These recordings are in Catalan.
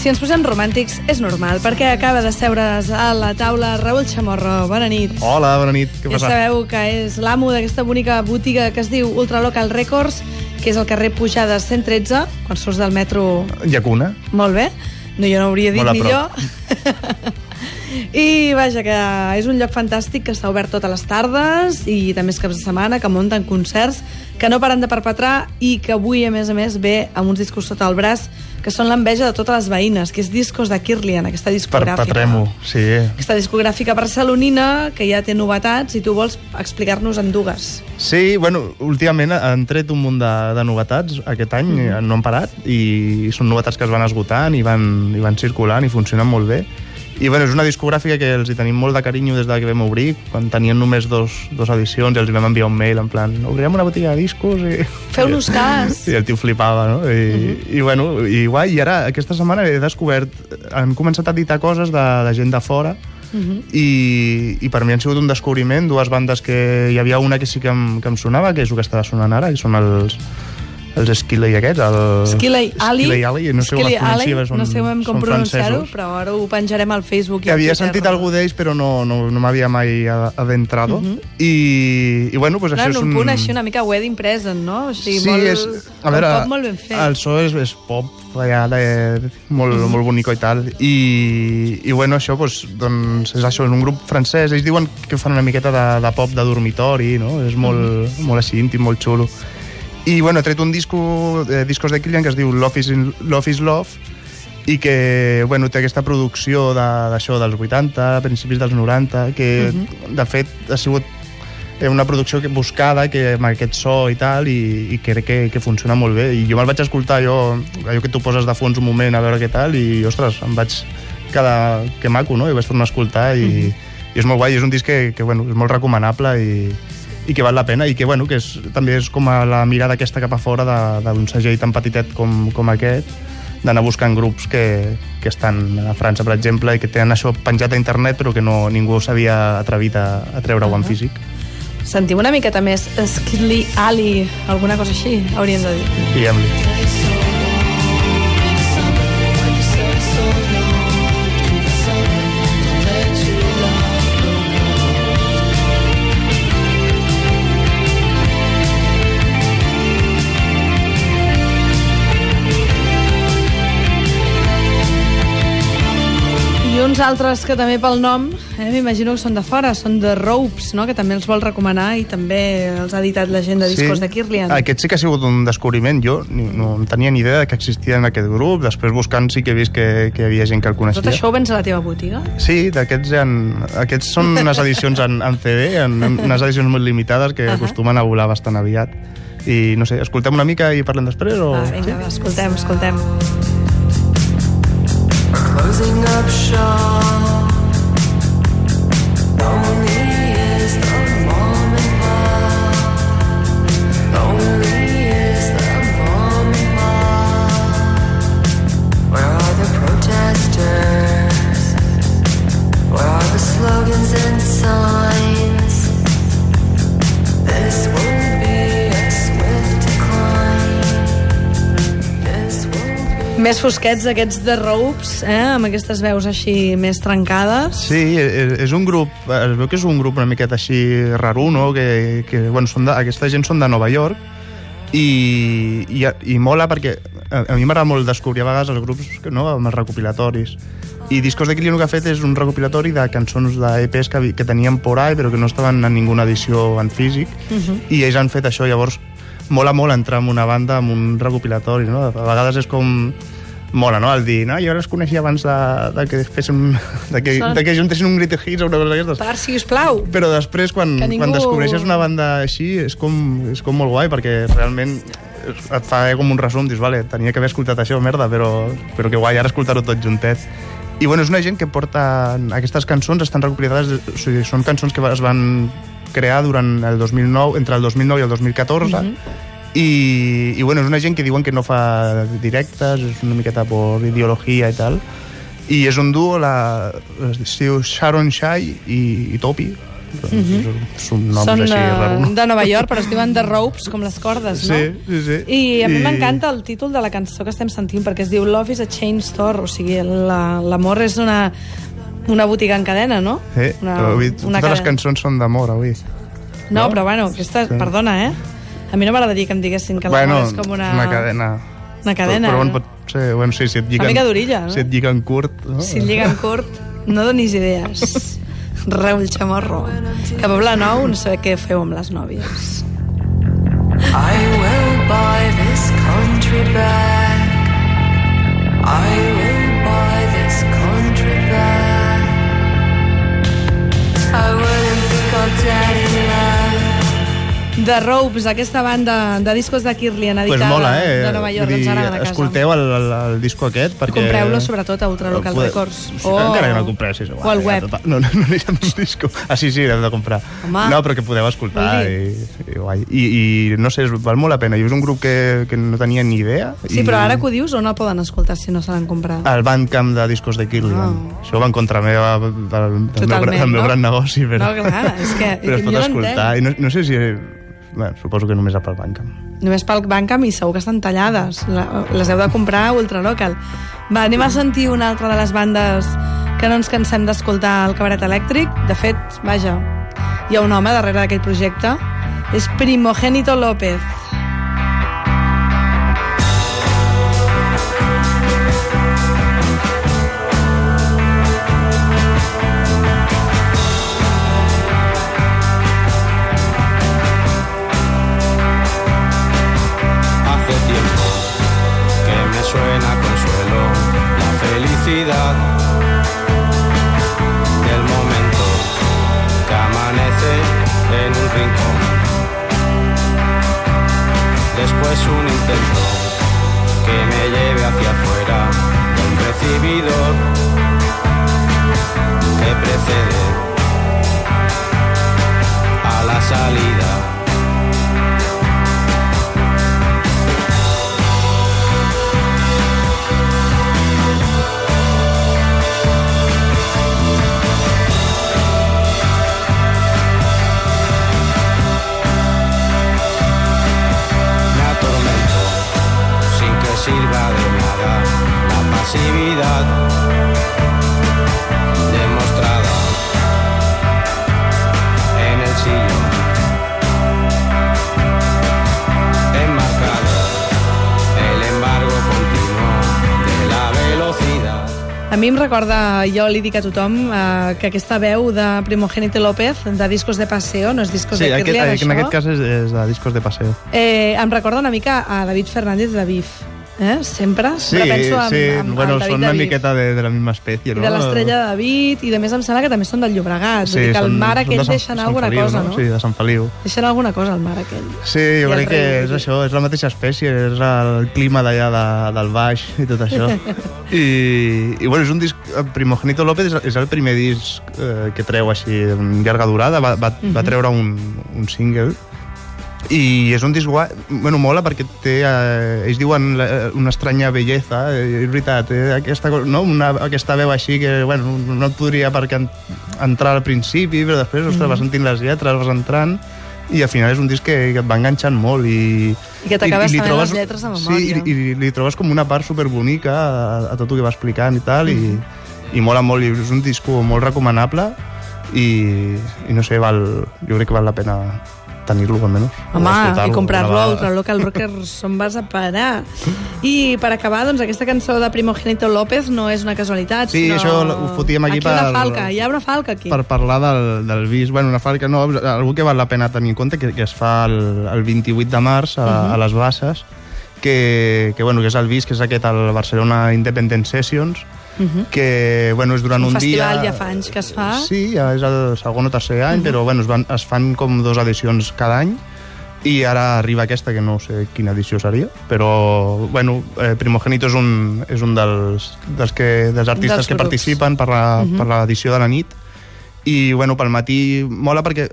Si ens posem romàntics, és normal, perquè acaba de seure's a la taula Raül Chamorro. Bona nit. Hola, bona nit. Què Ja passa? sabeu que és l'amo d'aquesta bonica botiga que es diu Ultralocal Records, que és el carrer Pujades 113, quan surts del metro... Llacuna. Molt bé. No, jo no hauria dit Molt millor. I vaja, que és un lloc fantàstic que està obert totes les tardes i també és caps de setmana, que munten concerts que no paren de perpetrar i que avui, a més a més, ve amb uns discos sota el braç que són l'enveja de totes les veïnes, que és Discos de Kirlian, aquesta discogràfica. Perpetrem-ho, sí. Aquesta discogràfica barcelonina que ja té novetats i tu vols explicar-nos en dues. Sí, bueno, últimament han tret un munt de, de novetats aquest any, mm no han parat, i són novetats que es van esgotant i van, i van circulant i funcionen molt bé. I bueno, és una discogràfica que els hi tenim molt de carinyo des de que vam obrir, quan tenien només dos, dos edicions i els hi vam enviar un mail en plan, obrirem una botiga de discos i... Feu-nos cas. I el tio flipava, no? I, uh -huh. i bueno, i guai, i ara aquesta setmana he descobert, han començat a editar coses de, de gent de fora, Uh -huh. I, i per mi han sigut un descobriment dues bandes que hi havia una que sí que em, que em sonava que és el que estava sonant ara que són els els Skilley aquests el... Skilley Ali Skilley Ali no sé com es pronuncia són, no sé com, com pronunciar-ho però ara ho penjarem al Facebook que havia sentit algú d'ells però no, no, no m'havia mai adentrado uh -huh. I, i bueno pues Clar, això és un... un punt així una mica wedding present no? o sigui, sí, molt, és, a veure, pop molt ben fet el so és, és pop real, eh, molt, -huh. molt bonico i tal i, i bueno, això pues, doncs, és això, és un grup francès ells diuen que fan una miqueta de, de pop de dormitori no? és molt, -huh. molt així íntim, molt xulo i bueno, he tret un disco, eh, discos de Killian que es diu Love is, Love is Love i que bueno, té aquesta producció d'això de, dels 80, principis dels 90 que uh -huh. de fet ha sigut una producció que buscada que amb aquest so i tal i, i crec que, que funciona molt bé i jo me'l vaig escoltar jo, allò que tu poses de fons un moment a veure què tal i ostres, em vaig quedar que maco, no? i vaig tornar a escoltar i, uh -huh. i és molt guai, és un disc que, que bueno, és molt recomanable i, i que val la pena i que, bueno, que és, també és com a la mirada aquesta cap a fora d'un segell tan petitet com, com aquest d'anar buscant grups que, que estan a França, per exemple, i que tenen això penjat a internet però que no, ningú s'havia atrevit a, a treure-ho uh -huh. en físic. Sentim una miqueta més Skilly Ali, alguna cosa així, hauríem de dir. Diguem-li. Uns altres que també pel nom, eh, m'imagino que són de fora, són de Ropes, no? que també els vol recomanar i també els ha editat la gent de discos sí. de Kirlian. Aquest sí que ha sigut un descobriment. Jo no, tenia ni idea que existia en aquest grup. Després buscant sí que he vist que, que hi havia gent que el coneixia. Tot això ho vens a la teva botiga? Sí, d'aquests ha... aquests són unes edicions en, en CD, en, en unes edicions molt limitades que uh -huh. acostumen a volar bastant aviat. I no sé, escoltem una mica i parlem després? O... Ah, vinga, sí? va, escoltem, escoltem. Closing up shop. Lonely is the. Lonely is the. Where are the protesters? Where are the slogans and signs? Més fosquets aquests de Ropes, eh? amb aquestes veus així més trencades. Sí, és, és un grup, es veu que és un grup una miqueta així raro, no? Que, que bueno, són de, aquesta gent són de Nova York i, i, i mola perquè a, a mi m'agrada molt descobrir a vegades els grups no? amb els recopilatoris i Discos de el que ha fet és un recopilatori de cançons d'EPs que, que tenien por ahí però que no estaven en ninguna edició en físic uh -huh. i ells han fet això, llavors mola molt entrar en una banda amb un recopilatori, no? A vegades és com mola, no? El dir, no, jo els coneixia abans de, de que féssim, de que, Són- de que juntessin un Great Hits o una cosa d'aquestes. Per, si us plau. Però després, quan, ningú- quan descobreixes una banda així, és com, és com molt guai, perquè realment et fa com un resum, dius, vale, tenia que haver escoltat això, merda, però, però que guai, ara escoltar-ho tot juntet. I bueno, és una gent que porta... Aquestes cançons estan recopilades, o sigui, són cançons que es van crear durant el 2009, entre el 2009 i el 2014, Mhm. i, i bueno, és una gent que diuen que no fa directes, és una miqueta per ideologia i tal, i és un duo, la, es diu Sharon Shai i, i Topi, Doncs Són noms Són així raros. no? de Nova York, però es diuen The Ropes, com les cordes, no? Sí, sí, sí. I a mi I- m'encanta el títol de la cançó que estem sentint, perquè es diu Love is a chain store, o sigui, la- l'amor és una, una botiga en cadena, no? Sí, una, però avui, totes les cadena. cançons són d'amor, avui. No, no? però bueno, aquesta, Sí. perdona, eh? A mi no m'agradaria que em diguessin que l'amor bueno, és com una... una cadena. Una cadena, Però, però no? bueno, pot ser, bueno, sí, si et lliguen... mica d'orilla, no? Si et lliguen curt... No? Si et lliguen curt, no donis idees. Reu el xamorro. Que a Poble Nou no sé què feu amb les nòvies. I will buy this country back. I will I wouldn't be call dead. The Ropes, aquesta banda de discos de Kirlian, Pues editada mola, eh? de Nova York, dir, casa. Escolteu el, el, el disco aquest, perquè... Compreu-lo sobretot a Ultralocal Poder- Records. Sí, Encara que no el compreu, sí, és igual. O al web. total. No, no, no anirem al disco. Ah, sí, sí, l'hem de comprar. Home. no, però que podeu escoltar i, i, guai. I, I, no sé, val molt la pena. Jo és un grup que, que no tenia ni idea. Sí, i... però ara que ho dius, on el poden escoltar si no se l'han comprat? al Bandcamp de discos de Kirlian. Ah. Això va en contra meva del, del, meu, Totalment, gran- del meu no? gran negoci. Però, No, clar, és que però es pot no escoltar. I no, no sé si... Bueno, suposo que només pel Bandcamp. Només pel Bandcamp i segur que estan tallades. La- Les heu de comprar a Ultralocal. Va, anem a sentir una altra de les bandes que no ens cansem d'escoltar al Cabaret Elèctric. De fet, vaja, hi ha un home darrere d'aquell projecte. És Primogénito López. En un rincón. Después un intento que me lleve hacia afuera de un recibidor que precede a la salida. A mi em recorda, jo li dic a tothom, eh, que aquesta veu de Primogénito López, de Discos de Paseo, no és Discos Sí, de aquest, Kirlian, en això, aquest cas és, és de discos de paseo. eh, em recorda una mica a David Fernández de Bif. Eh? Sempre, Sí, sempre penso en, sí. en, bueno, en David són una Bif. miqueta de, de la misma espècie, I no? de l'estrella de David, i de més em sembla que també són del Llobregat. Sí, que el mar aquell de Sant- deixa anar alguna Feliu, cosa, no? Sí, de Sant Feliu. Deixa anar alguna cosa al mar aquell. Sí, jo I crec que és això, és la mateixa espècie, és el clima d'allà de, del baix i tot això. I, I bueno, és un disc... Primogénito López és, és el primer disc eh, que treu així en llarga durada, va, va, va treure un, un single i és un disc guai, bueno, mola perquè té, eh, ells diuen la- una estranya bellesa, eh, és veritat, té aquesta, no? una, aquesta veu així que bueno, no et podria perquè en, entrar al principi, però després ostres, vas sentint les lletres, vas entrant i al final és un disc que, que et va enganxant molt i, I que t'acabes sabent trobes- les lletres de sí, memòria. i, i li trobes com una part superbonica a, a tot el que va explicant i tal i, i mola molt, i és un disco molt recomanable i, i no sé, val, jo crec que val la pena tenir-lo almenys Home, i comprar-lo una a vegada. Ultralocal Rockers on vas a parar. I per acabar, doncs, aquesta cançó de Primogénito López no és una casualitat, Sí, sinó... això ho fotíem aquí aquí una per- falca, hi ha una falca aquí. per parlar del, del vis, bueno, una falca no, algú que val la pena tenir en compte, que, que es fa el, el 28 de març a, uh -huh. a les Basses, que, que, bueno, que és el vis, que és aquest, el Barcelona Independent Sessions, uh -huh. que bueno, és durant Un un, festival dia... ja fa anys que es fa. Sí, ja és el segon o tercer any, uh -huh. però bueno, es, van, es fan com dues edicions cada any, i ara arriba aquesta, que no sé quina edició seria, però, bueno, eh, Primogénito és un, és un dels, dels, que, dels artistes Dels que participen per la- per l'edició de la nit, i, bueno, pel matí mola perquè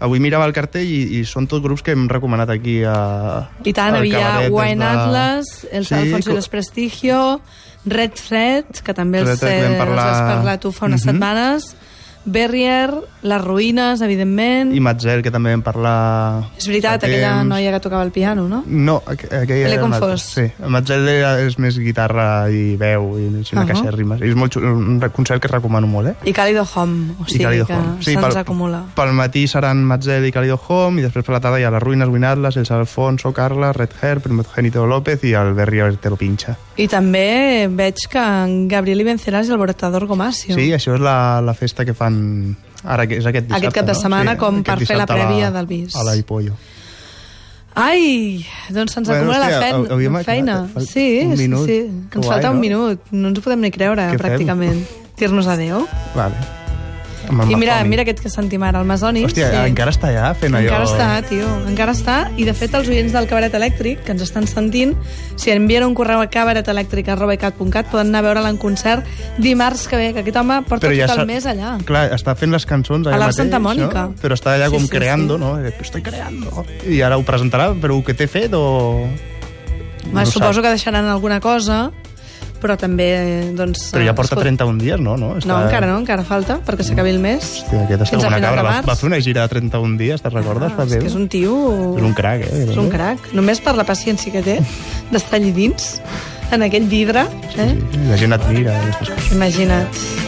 avui mirava el cartell i, i són tots grups que hem recomanat aquí a, I tant, havia Wine de- Atlas, el Sí, Alfonso co- y los Prestigio, Red Fred, que també els, Red eh, vam els parlar- has parlat tu fa unes Mhm. setmanes, Berrier, Les Ruïnes, evidentment. I Matzel, que també vam parlar... És veritat, aquella temps. noia que tocava el piano, no? No, aqu aquella... L'he confós. Sí, Matzel és més guitarra i veu i és una Ahà. caixa de rimes. I és molt xulo, un concert que recomano molt, eh? I Cálido Home, o sigui que Home. se'ns pel, acumula. Pel matí seran Matzel i Cálido Home, i després per la tarda hi ha les Ruïnes, Winatlas, el Alfonso, Carla, Red Hair, Primogénito López i el Berrier te lo pincha. I també veig que en Gabriel Ibenceras i el Borotador Gomasio. Sí, això és la, la festa que fan ara que és aquest dissabte, Aquest cap de no? setmana, com per fer la prèvia del bis. A la Ipollo. Ai, doncs se'ns Bueno, acumula hòstia, la feina. feina. Sí, un minut. sí, Que ens guai, falta un no? minut. No ens ho podem ni creure, Què pràcticament. Dir-nos adeu. Vale. I mira, mira aquest que sentim ara, el Masoni. Hòstia, sí. encara està allà fent allò... Encara està, tio, encara està. I, de fet, els oients del Cabaret Elèctric, que ens estan sentint, si envien un correu a cabaretelèctric.cat poden anar a veure'l en concert dimarts que ve, que aquest home porta tot s'ha- el mes allà. Clar, està fent les cançons allà A la mateix, Santa Mònica. No? Però està allà Sí, com sí, creando, sí. no? Eh, Estoy creando. I ara ho presentarà, però què té fet o... No suposo que deixaran alguna cosa, però també, doncs... Però ja porta escolta, 31 dies, no? No, No, encara no, encara falta, perquè s'acabi el mes. Hòstia, aquest està una cabra. Va, va fer una gira de 31 dies, te'n recordes? Ah, és que és un tio... És un crac, eh? És un crac. Només per la paciència que té d'estar allí dins, en aquell vidre. Eh? Sí, la gent admira aquestes coses. Imagina't.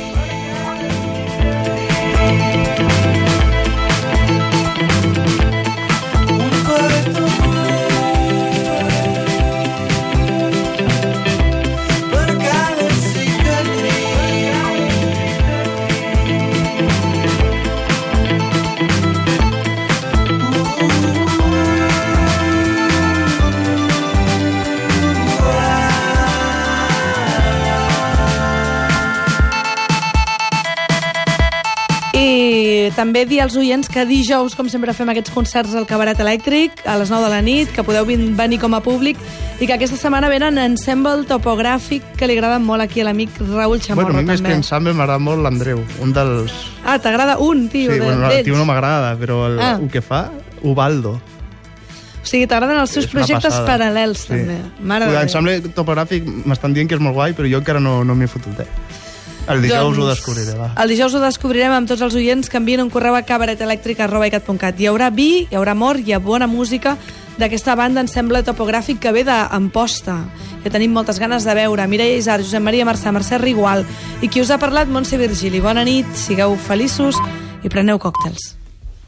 I també dir als oients que dijous, com sempre, fem aquests concerts al Cabaret Elèctric a les 9 de la nit, que podeu venir com a públic i que aquesta setmana venen Ensemble Topogràfic, que li agrada molt aquí a l'amic Raül Chamorro, Bueno, a mi més que també. ensemble m'agrada molt l'Andreu, un dels... Ah, t'agrada un, tio, sí, de- bueno, el tio no m'agrada, però el, Ah. el que fa, Ubaldo. O sigui, t'agraden els seus projectes passada. paral·lels, també. Mare de Déu. L'ensemble topogràfic m'estan dient que és molt guai, però jo encara no, no m'hi he fotut, eh? El dijous Doncs, ho descobriré, va. El dijous ho descobrirem amb tots els oients que envien un correu a cabaretelèctric.cat. Hi haurà vi, hi haurà amor, hi ha bona música d'aquesta banda Ensemble Topogràfic que ve d'Amposta, que tenim moltes ganes de veure. Mireia Isar, Josep Maria Marçà, Mercè Rigual i qui us ha parlat, Montse Virgili. Bona nit, sigueu feliços i preneu còctels.